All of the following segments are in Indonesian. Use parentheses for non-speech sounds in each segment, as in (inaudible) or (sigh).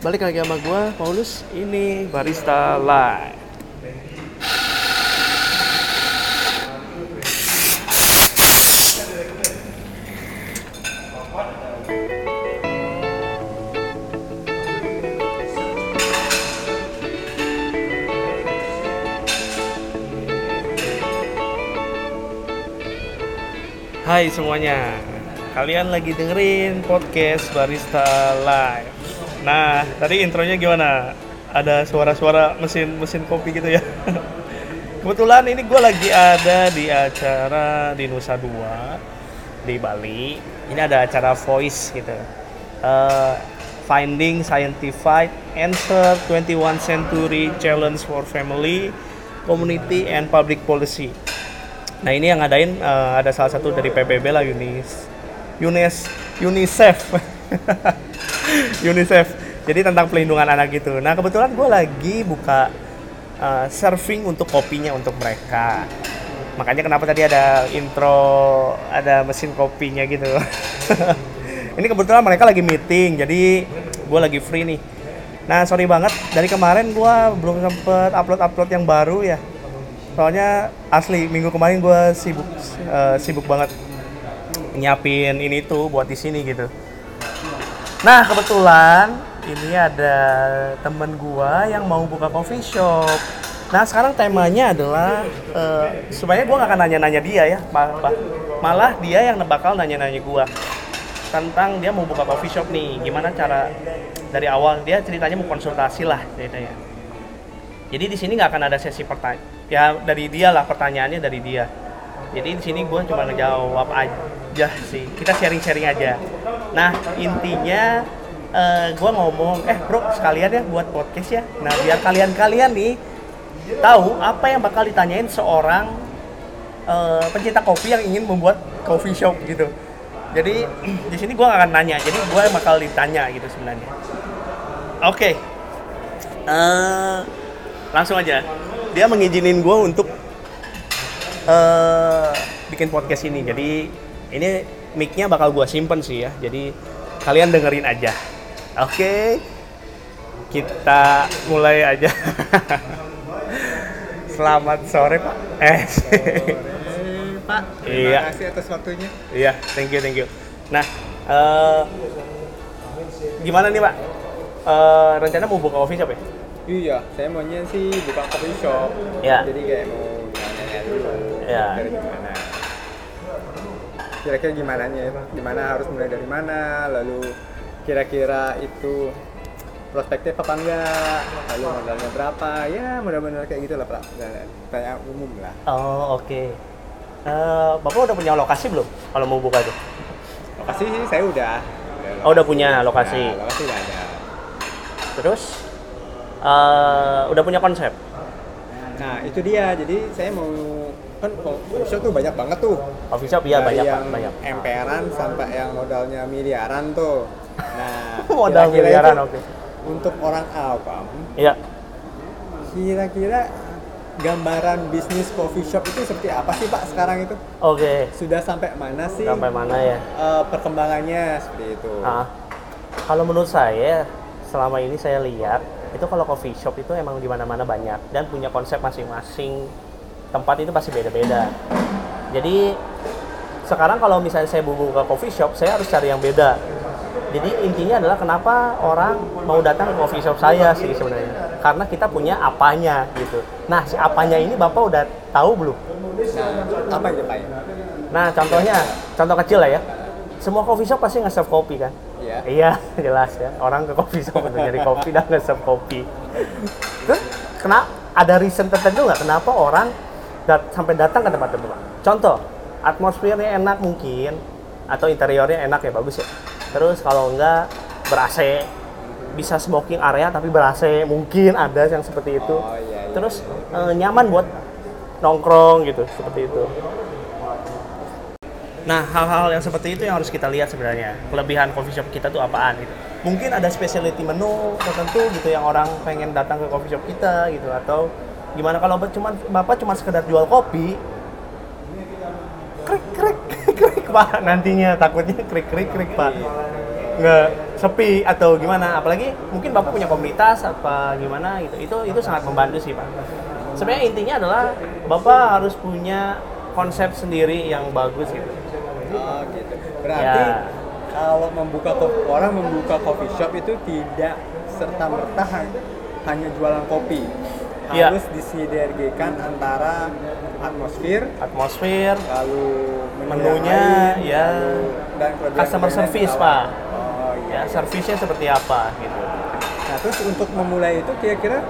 balik lagi sama gue Paulus. Ini barista live. Hai semuanya, kalian lagi dengerin podcast Barista Live. Nah, tadi intronya gimana? Ada suara-suara mesin mesin kopi gitu ya. (laughs) Kebetulan ini gue lagi ada di acara di Nusa Dua di Bali. Ini ada acara voice gitu. Eh, Finding Scientific Answer 21 Century Challenge for Family, Community and Public Policy. Nah ini yang ngadain eh, ada salah satu dari PBB lah Unis UNICEF, (laughs) UNICEF. Jadi tentang pelindungan anak gitu. Nah kebetulan gue lagi buka eh, surfing untuk kopinya untuk mereka. Makanya kenapa tadi ada intro, ada mesin kopinya gitu. (laughs) ini kebetulan mereka lagi meeting, jadi gue lagi free nih. Nah sorry banget dari kemarin gue belum sempet upload upload yang baru ya soalnya asli minggu kemarin gue sibuk eh, sibuk banget nyiapin ini tuh buat di sini gitu nah kebetulan ini ada temen gue yang mau buka coffee shop nah sekarang temanya adalah eh, sebenarnya gue gak akan nanya-nanya dia ya ma- ma- malah dia yang bakal nanya-nanya gue tentang dia mau buka coffee shop nih gimana cara dari awal dia ceritanya mau konsultasi lah ceritanya jadi di sini nggak akan ada sesi pertanyaan. Ya dari dia lah pertanyaannya dari dia. Jadi di sini gue cuma ngejawab aja sih. Kita sharing-sharing aja. Nah intinya gue ngomong, eh bro sekalian ya buat podcast ya. Nah biar kalian-kalian nih tahu apa yang bakal ditanyain seorang eh, pencinta kopi yang ingin membuat coffee shop gitu. Jadi (clears throat) di sini gue akan nanya. Jadi gue bakal ditanya gitu sebenarnya. Oke. Eh, langsung aja dia mengizinin gue untuk eh bikin podcast ini jadi ini mic-nya bakal gue simpen sih ya jadi kalian dengerin aja oke kita mulai aja (laughs) selamat sore pak eh (laughs) Pak, Iya. terima kasih atas waktunya. iya thank you thank you nah eh gimana nih pak Eh, rencana mau buka coffee shop ya Iya, saya maunya sih buka coffee shop. Ya. Jadi kayak mau nanya dulu. Ya. Dari gimana? Kira-kira gimana nya? Gimana harus mulai dari mana? Lalu kira-kira itu prospektif apa enggak? Lalu modalnya berapa? Ya, mudah-mudahan kayak gitu lah, Pak. Tanya umum lah. Oh oke. Eh, Bapak udah punya lokasi belum? Kalau mau buka tuh? Lokasi sih saya udah. Oh, udah punya lokasi. Nah, lokasi udah ada. Terus eh, udah punya konsep? Nah, itu dia. Jadi saya mau kan coffee shop tuh banyak banget tuh. Coffee shop iya Dari banyak yang banyak. emperan sampai yang modalnya miliaran tuh. Nah, (laughs) Modal kira-kira miliaran, itu oke. Untuk orang awam, Iya. kira-kira gambaran bisnis coffee shop itu seperti apa sih Pak sekarang itu? Oke. Sudah sampai mana sih Sampai mana ya? eh, perkembangannya seperti itu? Ah, kalau menurut saya selama ini saya lihat itu kalau coffee shop itu emang di mana-mana banyak dan punya konsep masing-masing tempat itu pasti beda-beda. Jadi sekarang kalau misalnya saya buka coffee shop, saya harus cari yang beda. Jadi intinya adalah kenapa orang mau datang ke coffee shop saya sih sebenarnya. Karena kita punya apanya gitu. Nah, si apanya ini Bapak udah tahu belum? Nah, apa itu Pak? Nah, contohnya, contoh kecil lah ya. Semua coffee shop pasti nge-serve kopi kan? Iya. Iya, (laughs) jelas ya. Orang ke coffee shop untuk nyari kopi dan nge-serve kopi. Terus, kena ada reason tertentu nggak kenapa orang dat- sampai datang ke tempat Pak? Contoh, atmosfernya enak mungkin, atau interiornya enak ya, bagus ya. Terus kalau enggak, ber-AC, bisa smoking area tapi ber-AC, mungkin ada yang seperti itu. Oh, iya, iya, Terus, eh, nyaman buat nongkrong gitu, seperti itu. Nah, hal-hal yang seperti itu yang harus kita lihat sebenarnya. Kelebihan coffee shop kita tuh apaan gitu. Mungkin ada specialty menu tertentu gitu yang orang pengen datang ke coffee shop kita gitu atau gimana kalau cuma Bapak cuma sekedar jual kopi krik (laughs) krik krik Pak nantinya takutnya krik krik krik Pak. nggak sepi atau gimana apalagi mungkin bapak punya komunitas apa gimana gitu itu itu sangat membantu sih pak sebenarnya intinya adalah bapak harus punya konsep sendiri yang bagus gitu Oh gitu. Berarti Ya. kalau membuka orang membuka coffee shop itu tidak serta merta hanya jualan kopi. Iya. Harus disinergikan antara atmosfer, atmosfer lalu Menunya, lain, ya. lalu dan Customer service, Pak. Oh iya. ya servisnya seperti apa gitu Nah terus untuk memulai itu kira-kira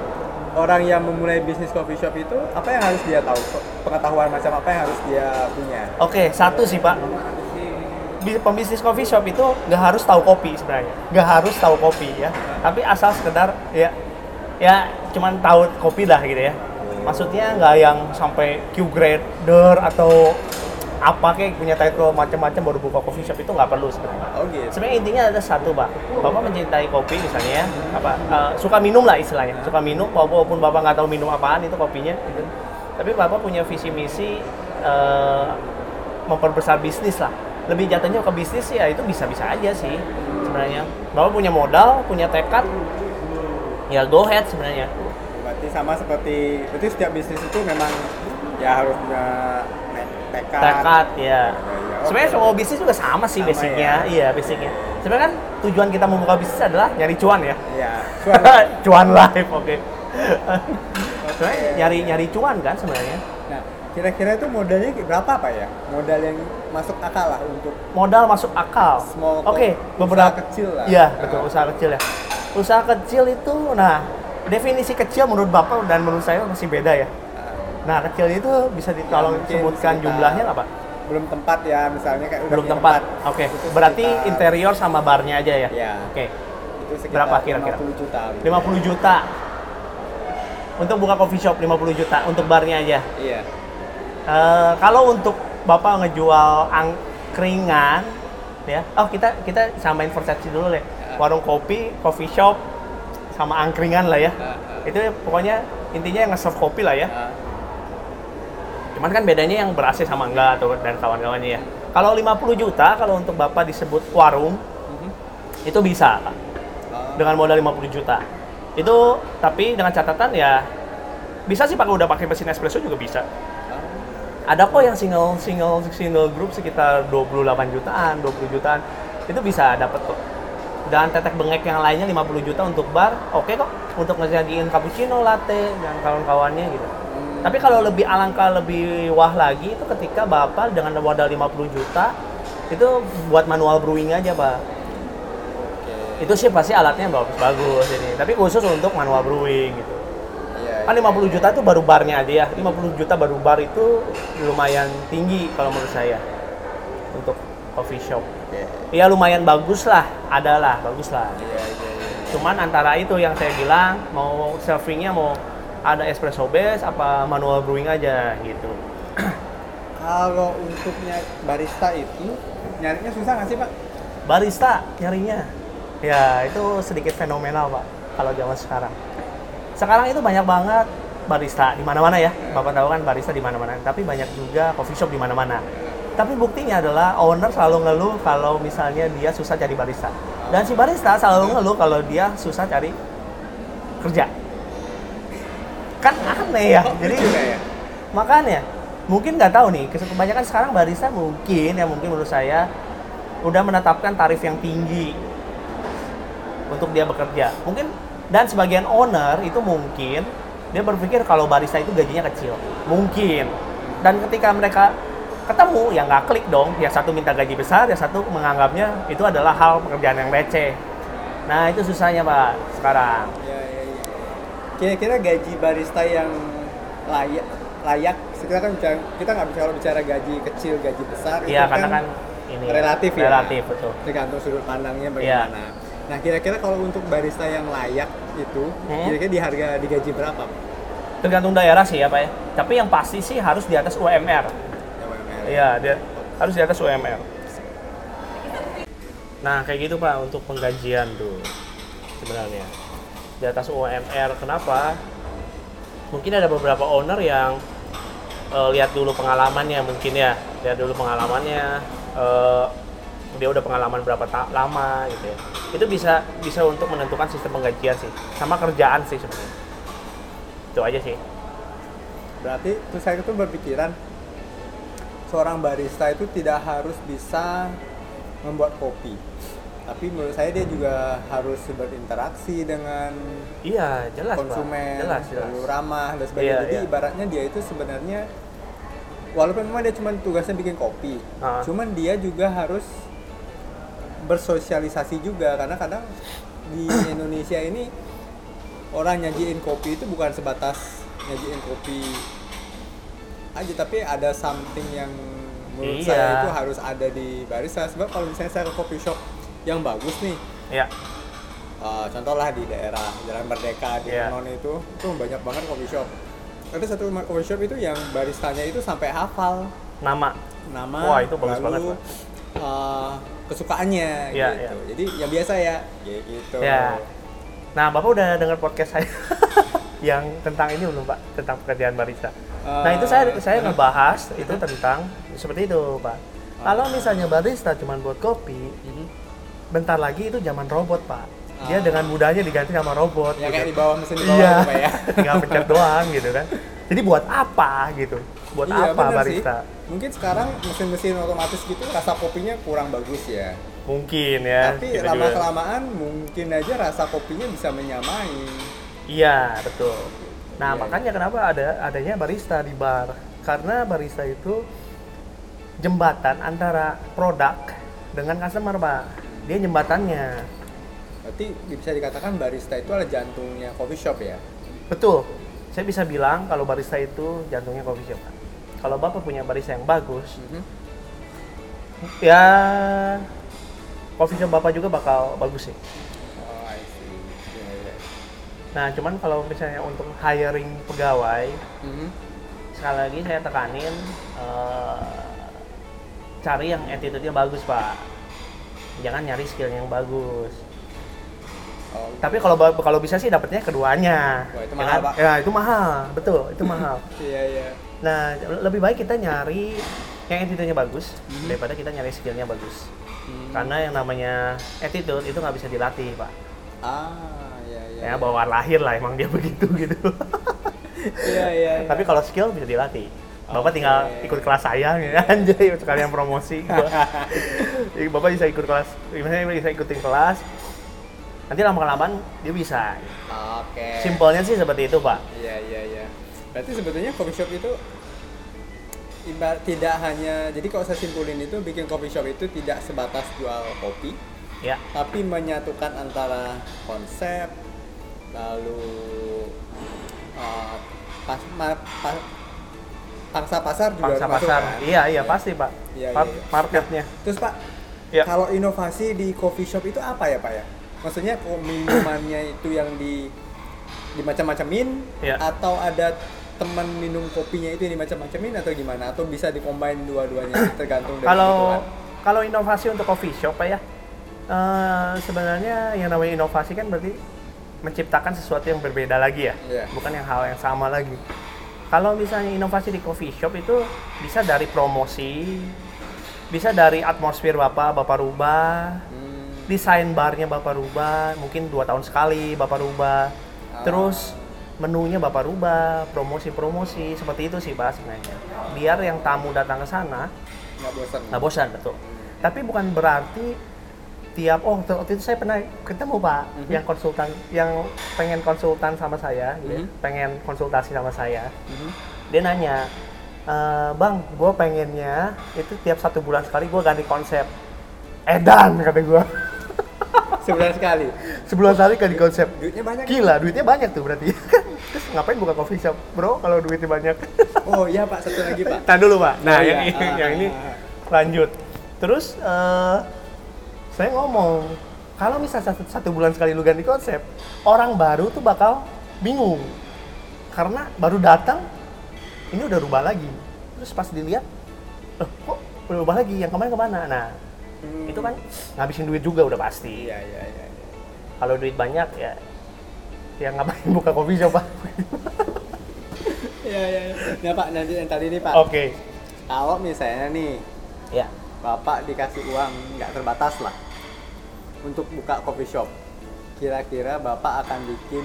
orang yang memulai bisnis coffee shop itu apa yang harus dia tahu? Pengetahuan macam apa yang harus dia punya? Oke, satu sih Pak. Bi- Pembisnis coffee shop itu nggak harus tahu kopi sebenarnya, nggak harus tahu kopi ya. Tapi asal sekedar ya, ya cuman tahu kopi lah gitu ya. Maksudnya nggak yang sampai Q grader atau apa kayak punya title macam-macam baru buka coffee shop itu nggak perlu sebenarnya. Oh gitu. Sebenarnya intinya ada satu pak, bapak mencintai kopi misalnya ya, apa eh, suka minum lah istilahnya, suka minum walaupun bapak nggak tahu minum apaan itu kopinya, gitu. tapi bapak punya visi misi eh, memperbesar bisnis lah, lebih jatuhnya ke bisnis ya itu bisa-bisa aja sih sebenarnya. Bapak punya modal, punya tekad, ya go ahead sebenarnya. Berarti sama seperti berarti setiap bisnis itu memang ya harus punya tekad. Tekad ya. Ya, ya, Sebenarnya semua bisnis juga sama sih Sama basicnya, ya. iya basicnya. Sebenarnya kan tujuan kita membuka bisnis adalah nyari cuan ya. Iya. Cuan. (laughs) cuan live oke (laughs) sebenarnya nyari nyari cuan kan sebenarnya kira-kira itu modalnya berapa pak ya? Modal yang masuk akal lah untuk modal masuk akal Small oke co- beberapa usaha kecil lah. iya Nah. betul usaha kecil ya usaha kecil itu nah definisi kecil menurut bapak dan menurut saya masih beda ya nah kecil itu bisa ditolong mungkin sebutkan sekitar- jumlahnya nggak pak belum tempat ya misalnya kayak udah belum punya tempat oke Itu berarti sekitar- interior sama barnya aja ya Ya. oke itu sekitar Berapa kira-kira? 50 juta. 50 juta untuk buka coffee shop 50 juta untuk barnya aja Iya. Eh, kalau untuk bapak ngejual angkringan, ya, oh kita kita samain persepsi dulu deh. Warung kopi, coffee shop, sama angkringan lah ya. Ah, ah. Itu pokoknya intinya yang nge-serve kopi lah ya. Cuman kan bedanya yang ber-AC sama enggak atau dan kawan-kawannya ya. Kalau 50 juta kalau untuk bapak disebut warung mhm. itu bisa Pak. Ah, dengan modal 50 juta. Itu tapi dengan catatan ya bisa sih pakai udah pakai mesin espresso juga bisa. Ada kok yang single single single group sekitar 28 jutaan, 20 jutaan. Itu bisa dapat kok. Dan tetek bengek yang lainnya 50 juta untuk bar, oke kok untuk ngejagiin cappuccino, latte dan kawan-kawannya gitu. Hmm. Tapi kalau lebih alangkah lebih wah lagi itu ketika Bapak dengan modal 50 juta itu buat manual brewing aja, Pak. Itu sih pasti alatnya bagus-bagus ini. Tapi khusus untuk manual brewing gitu. Kan 50 juta itu baru barnya aja ya. 50 juta baru bar itu lumayan tinggi kalau menurut saya. Untuk coffee shop. Oke. Ya lumayan bagus lah, ada lah, bagus lah. Iya, iya, iya. Cuman antara itu yang saya bilang, mau servingnya mau ada espresso base apa manual brewing aja gitu. (clears throat) Kalau untuknya barista itu nyarinya susah nggak sih pak? Barista nyarinya, ya itu sedikit fenomenal pak kalau zaman sekarang. Sekarang itu banyak banget barista di mana-mana ya. Bapak tahu kan barista di mana-mana. Tapi banyak juga coffee shop di mana-mana. Tapi buktinya adalah owner selalu ngeluh kalau misalnya dia susah cari barista. Dan si barista selalu ngeluh kalau dia susah cari kerja. Kan aneh ya. Jadi juga ya. makanya mungkin nggak tahu nih kebanyakan sekarang barista mungkin ya mungkin menurut saya udah menetapkan tarif yang tinggi untuk dia bekerja mungkin dan sebagian owner itu mungkin dia berpikir kalau barista itu gajinya kecil. Mungkin. Dan ketika mereka ketemu ya nggak klik dong. Yang satu minta gaji besar yang satu menganggapnya itu adalah hal pekerjaan yang receh. Nah itu susahnya pak sekarang. Iya, iya, iya. Kira-kira gaji barista yang layak layak kita kan bicara, kita nggak bicara bicara gaji kecil gaji besar Iya, itu karena kan ini relatif ya. relatif betul. Tergantung sudut pandangnya Iya. bagaimana nah kira-kira kalau untuk barista yang layak itu Hmm. kira-kira di harga di gaji berapa? Tergantung daerah sih ya pak ya. Tapi yang pasti sih harus di atas UMR Ya, UMR. iya dia harus di atas UMR nah kayak gitu pak untuk penggajian tuh sebenarnya. Di atas UMR kenapa? Mungkin ada beberapa owner yang eh, lihat dulu pengalamannya mungkin ya. Lihat dulu pengalamannya eh, dia udah pengalaman berapa ta- lama gitu ya itu bisa bisa untuk menentukan sistem penggajian sih sama kerjaan sih sebenarnya itu aja sih Berarti terus saya itu berpikiran seorang barista itu tidak harus bisa membuat kopi. Tapi menurut saya dia juga harus berinteraksi dengan iya jelas Pak. konsumen, jelas jelas lalu ramah dan sebagainya. Iya, Jadi iya. ibaratnya dia itu sebenarnya walaupun memang dia cuma tugasnya bikin kopi, Ah. cuman dia juga harus bersosialisasi juga karena kadang di Indonesia ini orang nyajiin kopi itu bukan sebatas nyajiin kopi aja tapi ada something yang menurut Iya. saya itu harus ada di barista sebab kalau misalnya saya ke coffee shop yang bagus nih ya Uh, contoh lah di daerah Jalan Merdeka di Iya. Non itu itu banyak banget coffee shop. Ada satu coffee shop itu yang baristanya itu sampai hafal nama nama, Wah, itu bagus lalu, banget, uh, kesukaannya Iya, gitu. iya. Jadi yang biasa ya, ya gitu. Ya. Nah, Bapak udah dengar podcast saya (laughs) yang tentang ini belum, Pak? Tentang pekerjaan barista. nah, itu saya Eh, saya uh. ngebahas itu tentang seperti itu, Pak. Kalau misalnya barista cuma buat kopi, Mhm. bentar lagi itu zaman robot, Pak. Dia Ah. dengan mudahnya diganti sama robot. Ya gitu. kayak di bawah mesin di bawah Iya, gitu, Pak ya. (laughs) tinggal pencet doang gitu kan. Jadi buat apa gitu? Buat Iya, apa barista? Sih. Mungkin sekarang mesin-mesin otomatis gitu rasa kopinya kurang bagus ya. Mungkin ya. Tapi gitu lama juga. kelamaan mungkin aja rasa kopinya bisa menyamai. Iya, betul. Nah, Iya, makanya kenapa ada adanya barista di bar? Karena barista itu jembatan antara produk dengan customer, Pak. Dia jembatannya. Berarti bisa dikatakan barista itu adalah jantungnya coffee shop ya. Betul. Saya bisa bilang kalau barista itu jantungnya coffee shop, Pak. Kalau Bapak punya barista yang bagus, Mhm. ya coffee shop Bapak juga bakal bagus sih. Oh, I see. Iya, iya. Nah, cuman kalau misalnya untuk hiring pegawai, Mhm. sekali lagi saya tekanin eh, cari yang attitude-nya bagus pak jangan nyari skill yang bagus Oh, tapi kalau kalau bisa sih dapetnya keduanya Wah, itu Ya mahal, kan? Pak. ya itu mahal betul itu mahal (laughs) iya iya. nah lebih baik kita nyari yang attitude-nya bagus Mhm. daripada kita nyari skillnya bagus Hmm. karena yang namanya attitude itu nggak bisa dilatih pak ah iya iya. ya bawaan lahir lah emang dia (laughs) begitu gitu Iya iya. iya. tapi kalau skill bisa dilatih Bapak Oke. tinggal ikut kelas saya (laughs) ya anjay sekalian promosi Bapak bisa ikut kelas, misalnya bisa ikutin kelas. Nanti lama kelamaan dia bisa. Oke. Simpelnya sih seperti itu, Pak. Iya iya iya. Berarti sebetulnya coffee shop itu ibarat tidak hanya jadi kalau saya simpulin itu bikin coffee shop itu tidak sebatas jual kopi, Ya. tapi menyatukan antara konsep lalu uh, pas, ma- pa- pangsa pasar juga Pangsa masuk, pasar. kan? Iya, iya pasti, Pak. Iya, iya, iya. Marketnya. Terus Pak, Ya. kalau inovasi di coffee shop itu apa ya Pak ya? Maksudnya kok minumannya itu yang di di macam-macamin Ya. atau ada teman minum kopinya itu yang dimacam-macamin atau gimana? Atau bisa dikombin dua-duanya tergantung dari Kalau kebutuhan? kalau inovasi untuk coffee shop, Pak ya. eh, sebenarnya yang namanya inovasi kan berarti menciptakan sesuatu yang berbeda lagi ya. Iya. Bukan yang hal yang sama lagi. Kalau misalnya inovasi di coffee shop itu bisa dari promosi, bisa dari atmosfer Bapak, Bapak rubah, Hmm, desain barnya Bapak rubah, mungkin dua tahun sekali Bapak rubah. Ah. Terus menunya Bapak rubah, promosi-promosi seperti itu sih Pak sebenarnya. Biar yang tamu datang ke sana nggak bosan. nggak bosan betul. Tapi bukan berarti tiap oh waktu itu saya pernah ketemu Pak Mhm. yang konsultan yang pengen konsultan sama saya, gitu ya, Mhm. pengen konsultasi sama saya. Mhm. Dia nanya, "E, bang, gue pengennya itu tiap satu bulan sekali gue ganti konsep. Edan kata gue. Sebulan sekali. Sebulan sekali ganti konsep. Duitnya banyak. Gila, duitnya banyak tuh berarti. (laughs) Terus ngapain buka coffee shop, bro? Kalau duitnya banyak. (laughs) Oh iya Pak, satu lagi Pak. Tahan dulu pak. Nah Oh, yang, iya. ini, Ah, yang ini lanjut. Terus eh, saya ngomong kalau misalnya satu, satu bulan sekali lu ganti konsep, orang baru tuh bakal bingung karena baru datang ini udah rubah lagi. Terus pas dilihat, loh kok udah rubah lagi? Yang kemarin ke mana? Nah Hmm. itu kan ngabisin duit juga udah pasti. Iya iya iya. iya. Kalau duit banyak ya ya ngapain (laughs) buka coffee shop pak? Iya iya. Nah Pak, nanti yang tadi nih Pak. Oke. Kalau misalnya nih Ya. bapak dikasih uang nggak terbatas lah untuk buka coffee shop kira-kira bapak akan bikin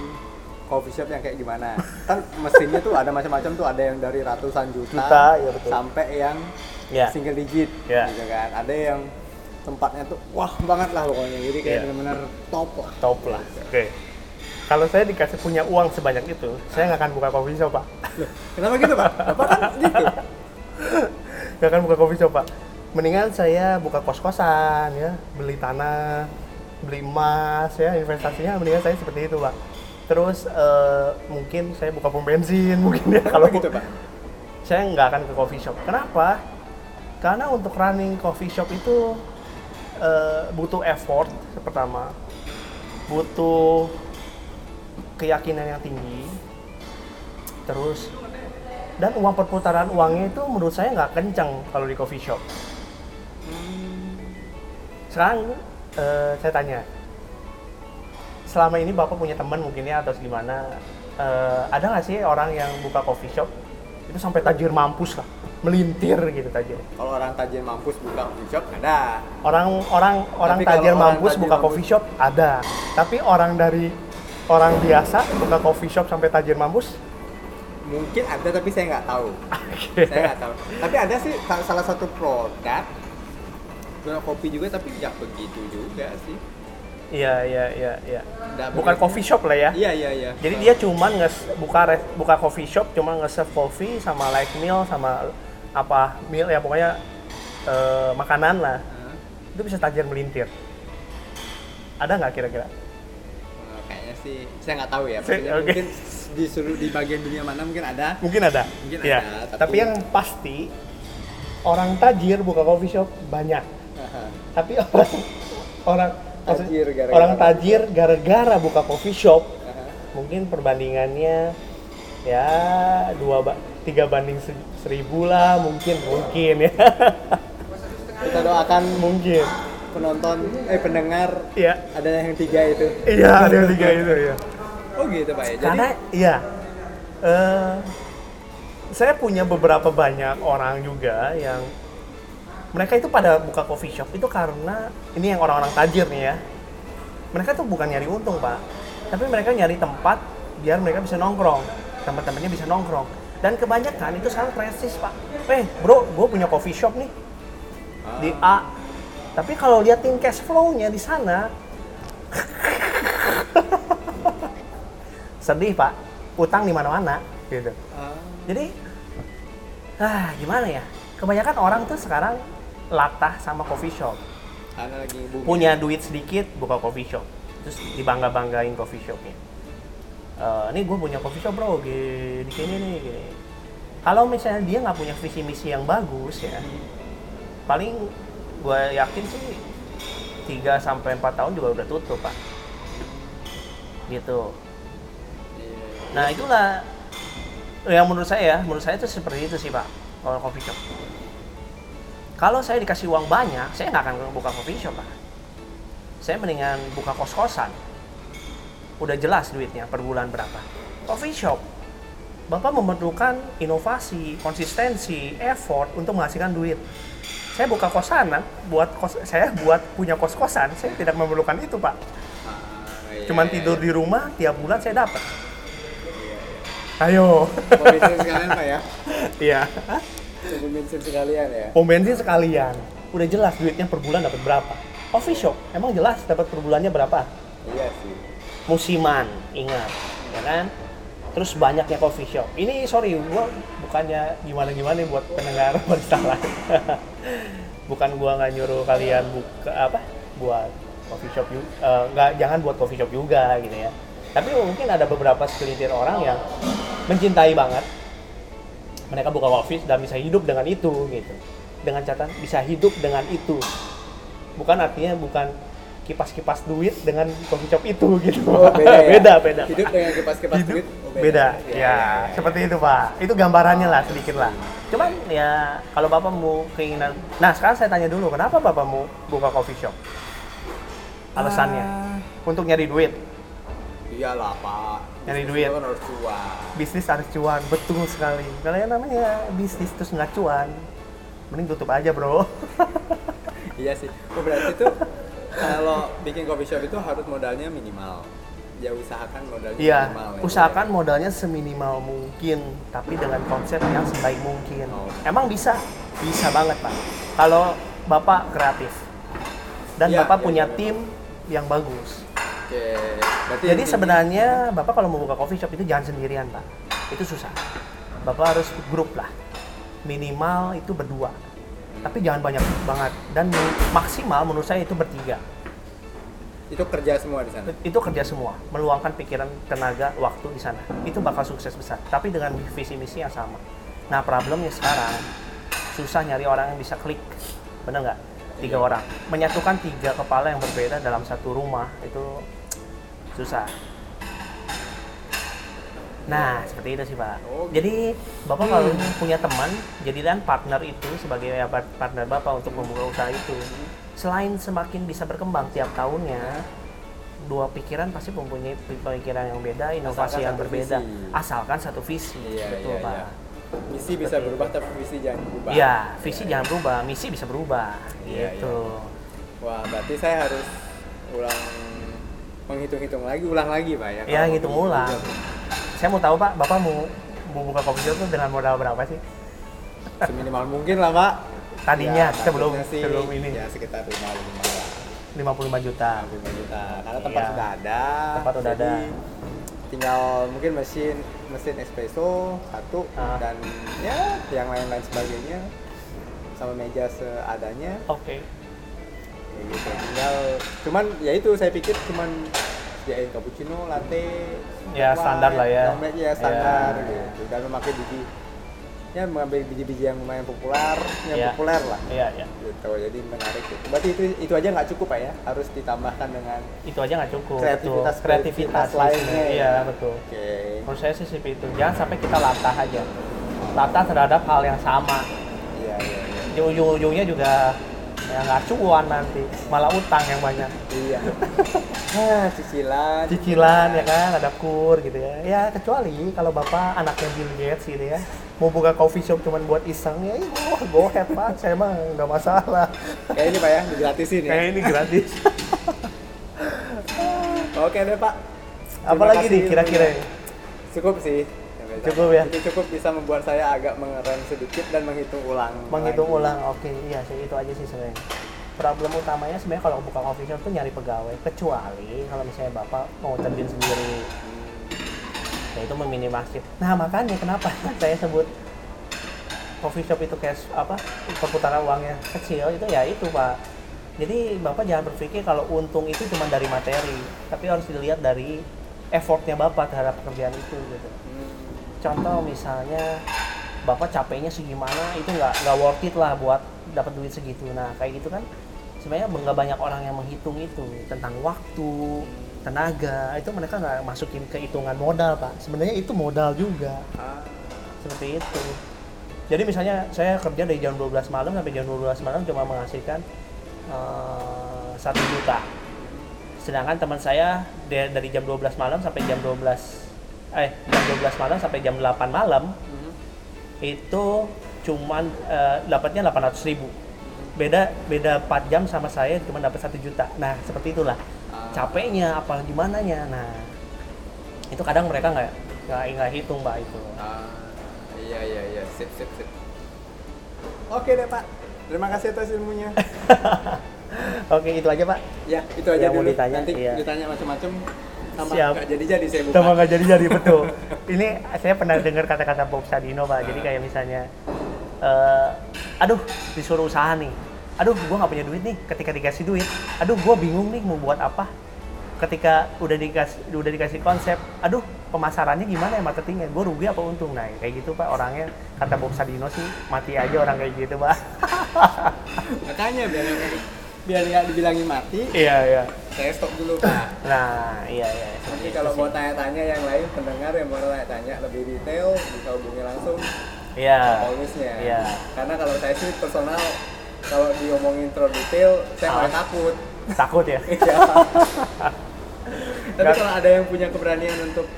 coffee shop yang kayak gimana kan mesinnya tuh ada macam-macam tuh ada yang dari ratusan juta, Juta, ya betul. sampai yang Ya. single digit Ya. gitu kan ada yang tempatnya tuh wah banget lah pokoknya jadi kayak Ya. benar-benar top lah Top lah. Oke. Kalau saya dikasih punya uang sebanyak itu, saya nggak akan buka coffee shop, Pak. Loh, kenapa gitu pak bapak kan gitu (laughs) Nggak akan buka coffee shop, Pak. Mendingan saya buka kos-kosan, ya. Beli tanah, beli emas, ya. Investasinya mendingan saya seperti itu, Pak. Terus eh, mungkin saya buka pom bensin, (laughs) mungkin ya. Kalau gitu pak saya nggak akan ke coffee shop. Kenapa? Karena untuk running coffee shop itu eh, butuh effort pertama, butuh keyakinan yang tinggi, terus dan uang perputaran uangnya itu menurut saya nggak kencang kalau di coffee shop. Sekarang eh, saya tanya, selama ini bapak punya teman mungkin ya atau gimana? eh, ada nggak sih orang yang buka coffee shop itu sampai tajir mampus lah, melintir gitu tajir. kalau orang tajir mampus buka coffee shop ada. Orang orang orang Tapi tajir orang mampus tajir buka mampus- coffee shop ada, tapi orang dari orang biasa buka coffee shop sampai tajir mampus? Mungkin ada tapi saya nggak tahu. Saya nggak tahu. Tapi ada sih sa- salah satu produk. Produk kopi juga tapi nggak begitu juga sih. Iya iya iya iya. Bukan coffee shop lah ya. iya iya iya. Jadi dia cuman nges buka buka coffee shop cuma nge-serve coffee sama light meal sama apa meal ya pokoknya eh, makanan lah. Hah? Itu bisa tajir melintir. Ada nggak kira-kira? Eh, kayaknya sih saya nggak tahu ya maksudnya oke. mungkin di seluruh di bagian dunia mana mungkin ada Mungkin ada. Mungkin Iya. ada, Tapi... tapi- yang pasti orang tajir buka coffee shop banyak. (laughs) Tapi orang orang Tajir gara-gara orang coffee tajir gara-gara buka coffee shop mungkin perbandingannya ya dua ba- tiga banding seribu lah mungkin mungkin ya. Kita doakan mungkin. penonton eh pendengar iya. ada yang tiga itu. Iya ada yang tiga itu ya oh gitu pak ya. Jadi karena iya eh, saya punya beberapa banyak orang juga yang mereka itu pada buka coffee shop itu karena ini yang orang-orang tajir nih ya. Mereka tuh bukan nyari untung pak. Tapi mereka nyari tempat biar mereka bisa nongkrong. Teman-temannya bisa nongkrong dan kebanyakan itu sekarang prestis pak. Eh bro gue punya coffee shop nih. Ah, di A. Tapi kalau liatin cash flow-nya di sana (laughs) sedih pak. Utang di mana-mana gitu. Ah, jadi ah gimana ya? Kebanyakan orang tuh sekarang latah sama coffee shop. Lagi punya duit sedikit buka coffee shop. Terus dibangga banggain coffee shopnya Eh, ini gue punya coffee shop bro di sini nih gini. kalau misalnya dia nggak punya visi misi yang bagus ya paling gue yakin sih 3 sampai 4 tahun juga udah tutup pak gitu Iya. Nah itulah yang menurut saya, menurut saya itu seperti itu sih pak kalau coffee shop. Kalau saya dikasih uang banyak, saya nggak akan buka coffee shop pak. Saya mendingan buka kos kosan. Udah jelas duitnya per bulan berapa. Coffee shop, bapak memerlukan inovasi, konsistensi, effort untuk menghasilkan duit. Saya buka kosan, buat kos, saya buat punya kos kosan, saya tidak memerlukan itu pak. Ah, iya, Cuman iya, tidur iya. di rumah, tiap bulan saya dapat. Ayo. Bensin sekalian pak ya Iya. Bensin sekalian ya Pom bensin sekalian. Udah jelas duitnya per bulan dapat berapa. Coffee shop emang jelas dapat per bulannya berapa. iya sih Musiman, ingat, ya kan? Terus banyaknya coffee shop. Ini sorry, gua bukannya gimana-gimana buat pendengar (laughs) bersalah. Bukan gua nggak nyuruh kalian buka apa buat coffee shop juga, nggak jangan buat coffee shop juga gitu ya. Tapi mungkin ada beberapa segelintir orang yang mencintai banget mereka buka coffee dan bisa hidup dengan itu gitu dengan catatan bisa hidup dengan itu bukan artinya bukan kipas-kipas duit dengan coffee shop itu (laughs) gitu. Oh, beda ya? beda beda. Hidup dengan kipas-kipas duit oh, beda, Ya, ya, seperti itu pak. Itu gambarannya lah sedikit lah. Cuman ya kalau bapak mau keinginan nah sekarang saya tanya dulu kenapa bapak mau buka coffee shop? Alasannya? Ah, untuk nyari duit? Iyalah pak. Nyari Bisnis duit. kan harus cuan. Bisnis harus cuan betul sekali. Kalau yang namanya bisnis terus nggak cuan mending tutup aja bro. (laughs) Iya sih. Oh, berarti tuh kalau bikin coffee shop itu harus modalnya minimal ya usahakan modalnya Iya, minimal ya. usahakan modalnya seminimal mungkin, tapi dengan konsep yang sebaik mungkin. Oh. Emang bisa, bisa banget pak. Kalau bapak kreatif dan Iya, bapak iya, punya iya. tim yang bagus. oke berarti Jadi sebenarnya bapak kalau mau buka coffee shop itu jangan sendirian pak, itu susah. Bapak harus grup lah, minimal itu berdua. Tapi jangan banyak banget. Dan maksimal menurut saya itu bertiga. itu kerja semua di sana? Itu kerja semua. Meluangkan pikiran tenaga waktu di sana. Itu bakal sukses besar. Tapi dengan visi misi yang sama. Nah problemnya sekarang susah nyari orang yang bisa klik. Bener nggak? Tiga Iya. orang. Menyatukan tiga kepala yang berbeda dalam satu rumah itu susah nah seperti itu sih pak. Oh, jadi bapak kalau punya teman jadikan partner itu sebagai ya, partner bapak untuk membuka usaha itu. Selain semakin bisa berkembang tiap tahunnya dua pikiran pasti mempunyai pemikiran yang beda inovasi Asalkan yang berbeda. visi. asalkan satu visi. Iya betul iya pak. iya. Misi bisa Seperti berubah tapi visi jangan berubah. Iya, visi jangan berubah, misi bisa berubah, Iya, gitu. wah berarti saya harus ulang menghitung-hitung lagi ulang lagi pak ya. Ya, ngitung bikin ulang. shop. Saya mau tahu pak, bapak mau buka coffee shop tuh dengan modal berapa sih? seminimal mungkin lah pak Tadinya, Ya, sebelum sih, sebelum ini ya sekitar lima lima lah 55 juta. 55 juta karena tempat Iya. sudah ada Tempat udah jadi ada. tinggal mungkin mesin mesin espresso satu Ah. dan ya yang lain-lain sebagainya sama meja seadanya Oke. ya gitu tinggal cuman ya itu saya pikir cuman sediain cappuccino latte Ya, white, standar lah ya. black, ya standar Ya. gitu dan memakai biji ya mengambil biji-biji yang lumayan populer yang Ya. populer lah Iya, iya. gitu jadi menarik gitu berarti itu itu aja nggak cukup pak ya harus ditambahkan dengan Itu aja nggak cukup. kreativitas betul. kreativitas kreativitas lainnya ya. Iya, betul. oke Menurut saya sih seperti itu. Jangan sampai kita latah aja. Latah terhadap hal yang sama. iya iya iya Di ujung-ujungnya juga ya nggak cuan nanti, malah utang yang banyak. iya. (laughs) Ah, cicilan. Cicilan ya kan ada kur gitu ya. Ya kecuali kalau bapak anaknya Bill Gates gitu ya. Mau buka coffee shop cuman buat iseng ya wah go ahead pak. Saya mah nggak masalah. Kayak ini pak ya digratisin ya. Kayak ini gratis. (laughs) Oke deh pak. Apalagi nih kira-kira? cukup sih Cukup ya? itu cukup bisa membuat saya agak mengerem sedikit dan menghitung ulang. Menghitung lagi. ulang oke. Iya sih itu aja sih sebenarnya. Problem utamanya sebenarnya kalau buka coffee shop tuh nyari pegawai kecuali kalau misalnya bapak mau terjun sendiri. Ya itu meminimalisir nah makanya kenapa (laughs) saya sebut coffee shop itu cash apa perputaran uangnya kecil itu ya itu pak. Jadi bapak jangan berpikir kalau untung itu cuma dari materi tapi harus dilihat dari effortnya bapak terhadap pekerjaan itu gitu. Hmm. Contoh misalnya bapak capeknya segimana itu nggak nggak worth it lah buat dapat duit segitu. Nah kayak gitu kan sebenarnya nggak banyak orang yang menghitung itu. Tentang waktu tenaga itu mereka nggak masukin ke hitungan modal pak. Sebenarnya itu modal juga. Seperti itu. Jadi misalnya saya kerja dari jam 12 malam sampai jam 12 malam cuma menghasilkan eh, satu juta. Sedangkan teman saya dari jam 12 malam sampai jam 12 eh jam 12 malam sampai jam 8 malam mhm. itu cuman eh, dapatnya 800 ribu. Beda beda 4 jam sama saya cuma dapat satu juta. Nah seperti itulah. Ah. capeknya apa gimana nya nah itu kadang mereka nggak nggak nggak hitung mbak itu. Ah, iya iya iya. Sip sip sip. Oke deh pak. Terima kasih atas ilmunya. (laughs) Oke itu aja pak. Ya itu aja Yang mau dulu. ditanya, nanti iya. ditanya macam-macam tambah Siap. nggak jadi-jadi saya buka Sama nggak jadi-jadi (laughs) betul. Ini saya pernah dengar kata-kata Bob Sadino pak. Jadi kayak misalnya, eh, aduh disuruh usaha nih. Aduh gua nggak punya duit nih. Ketika dikasih duit, aduh gua bingung nih mau buat apa. Ketika udah dikasih udah dikasih konsep, aduh pemasarannya gimana ya marketingnya? Gue rugi apa untung? Nah kayak gitu pak orangnya kata Bob Sadino sih mati aja orang kayak gitu pak. makanya biar (laughs) biar nggak dibilangin mati iya iya. saya stop dulu pak Nah iya iya. nanti kalau mau tanya-tanya yang lain pendengar yang mau tanya-tanya lebih detail bisa hubungi langsung Iya. Paulusnya Iya. karena kalau saya sih personal kalau diomongin terlalu detail saya Ah. malah takut Takut ya. (laughs) Iya. Tapi kalau ada yang punya keberanian untuk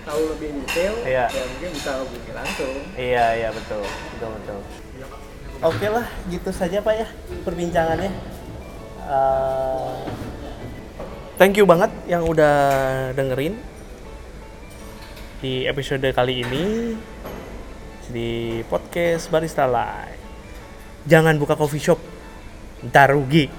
tahu lebih detail, Iya. ya mungkin bisa hubungi langsung. Iya iya betul betul betul. oke lah gitu saja pak ya perbincangannya Eh, thank you banget yang udah dengerin di episode kali ini di podcast Barista Live. Jangan buka coffee shop ntar rugi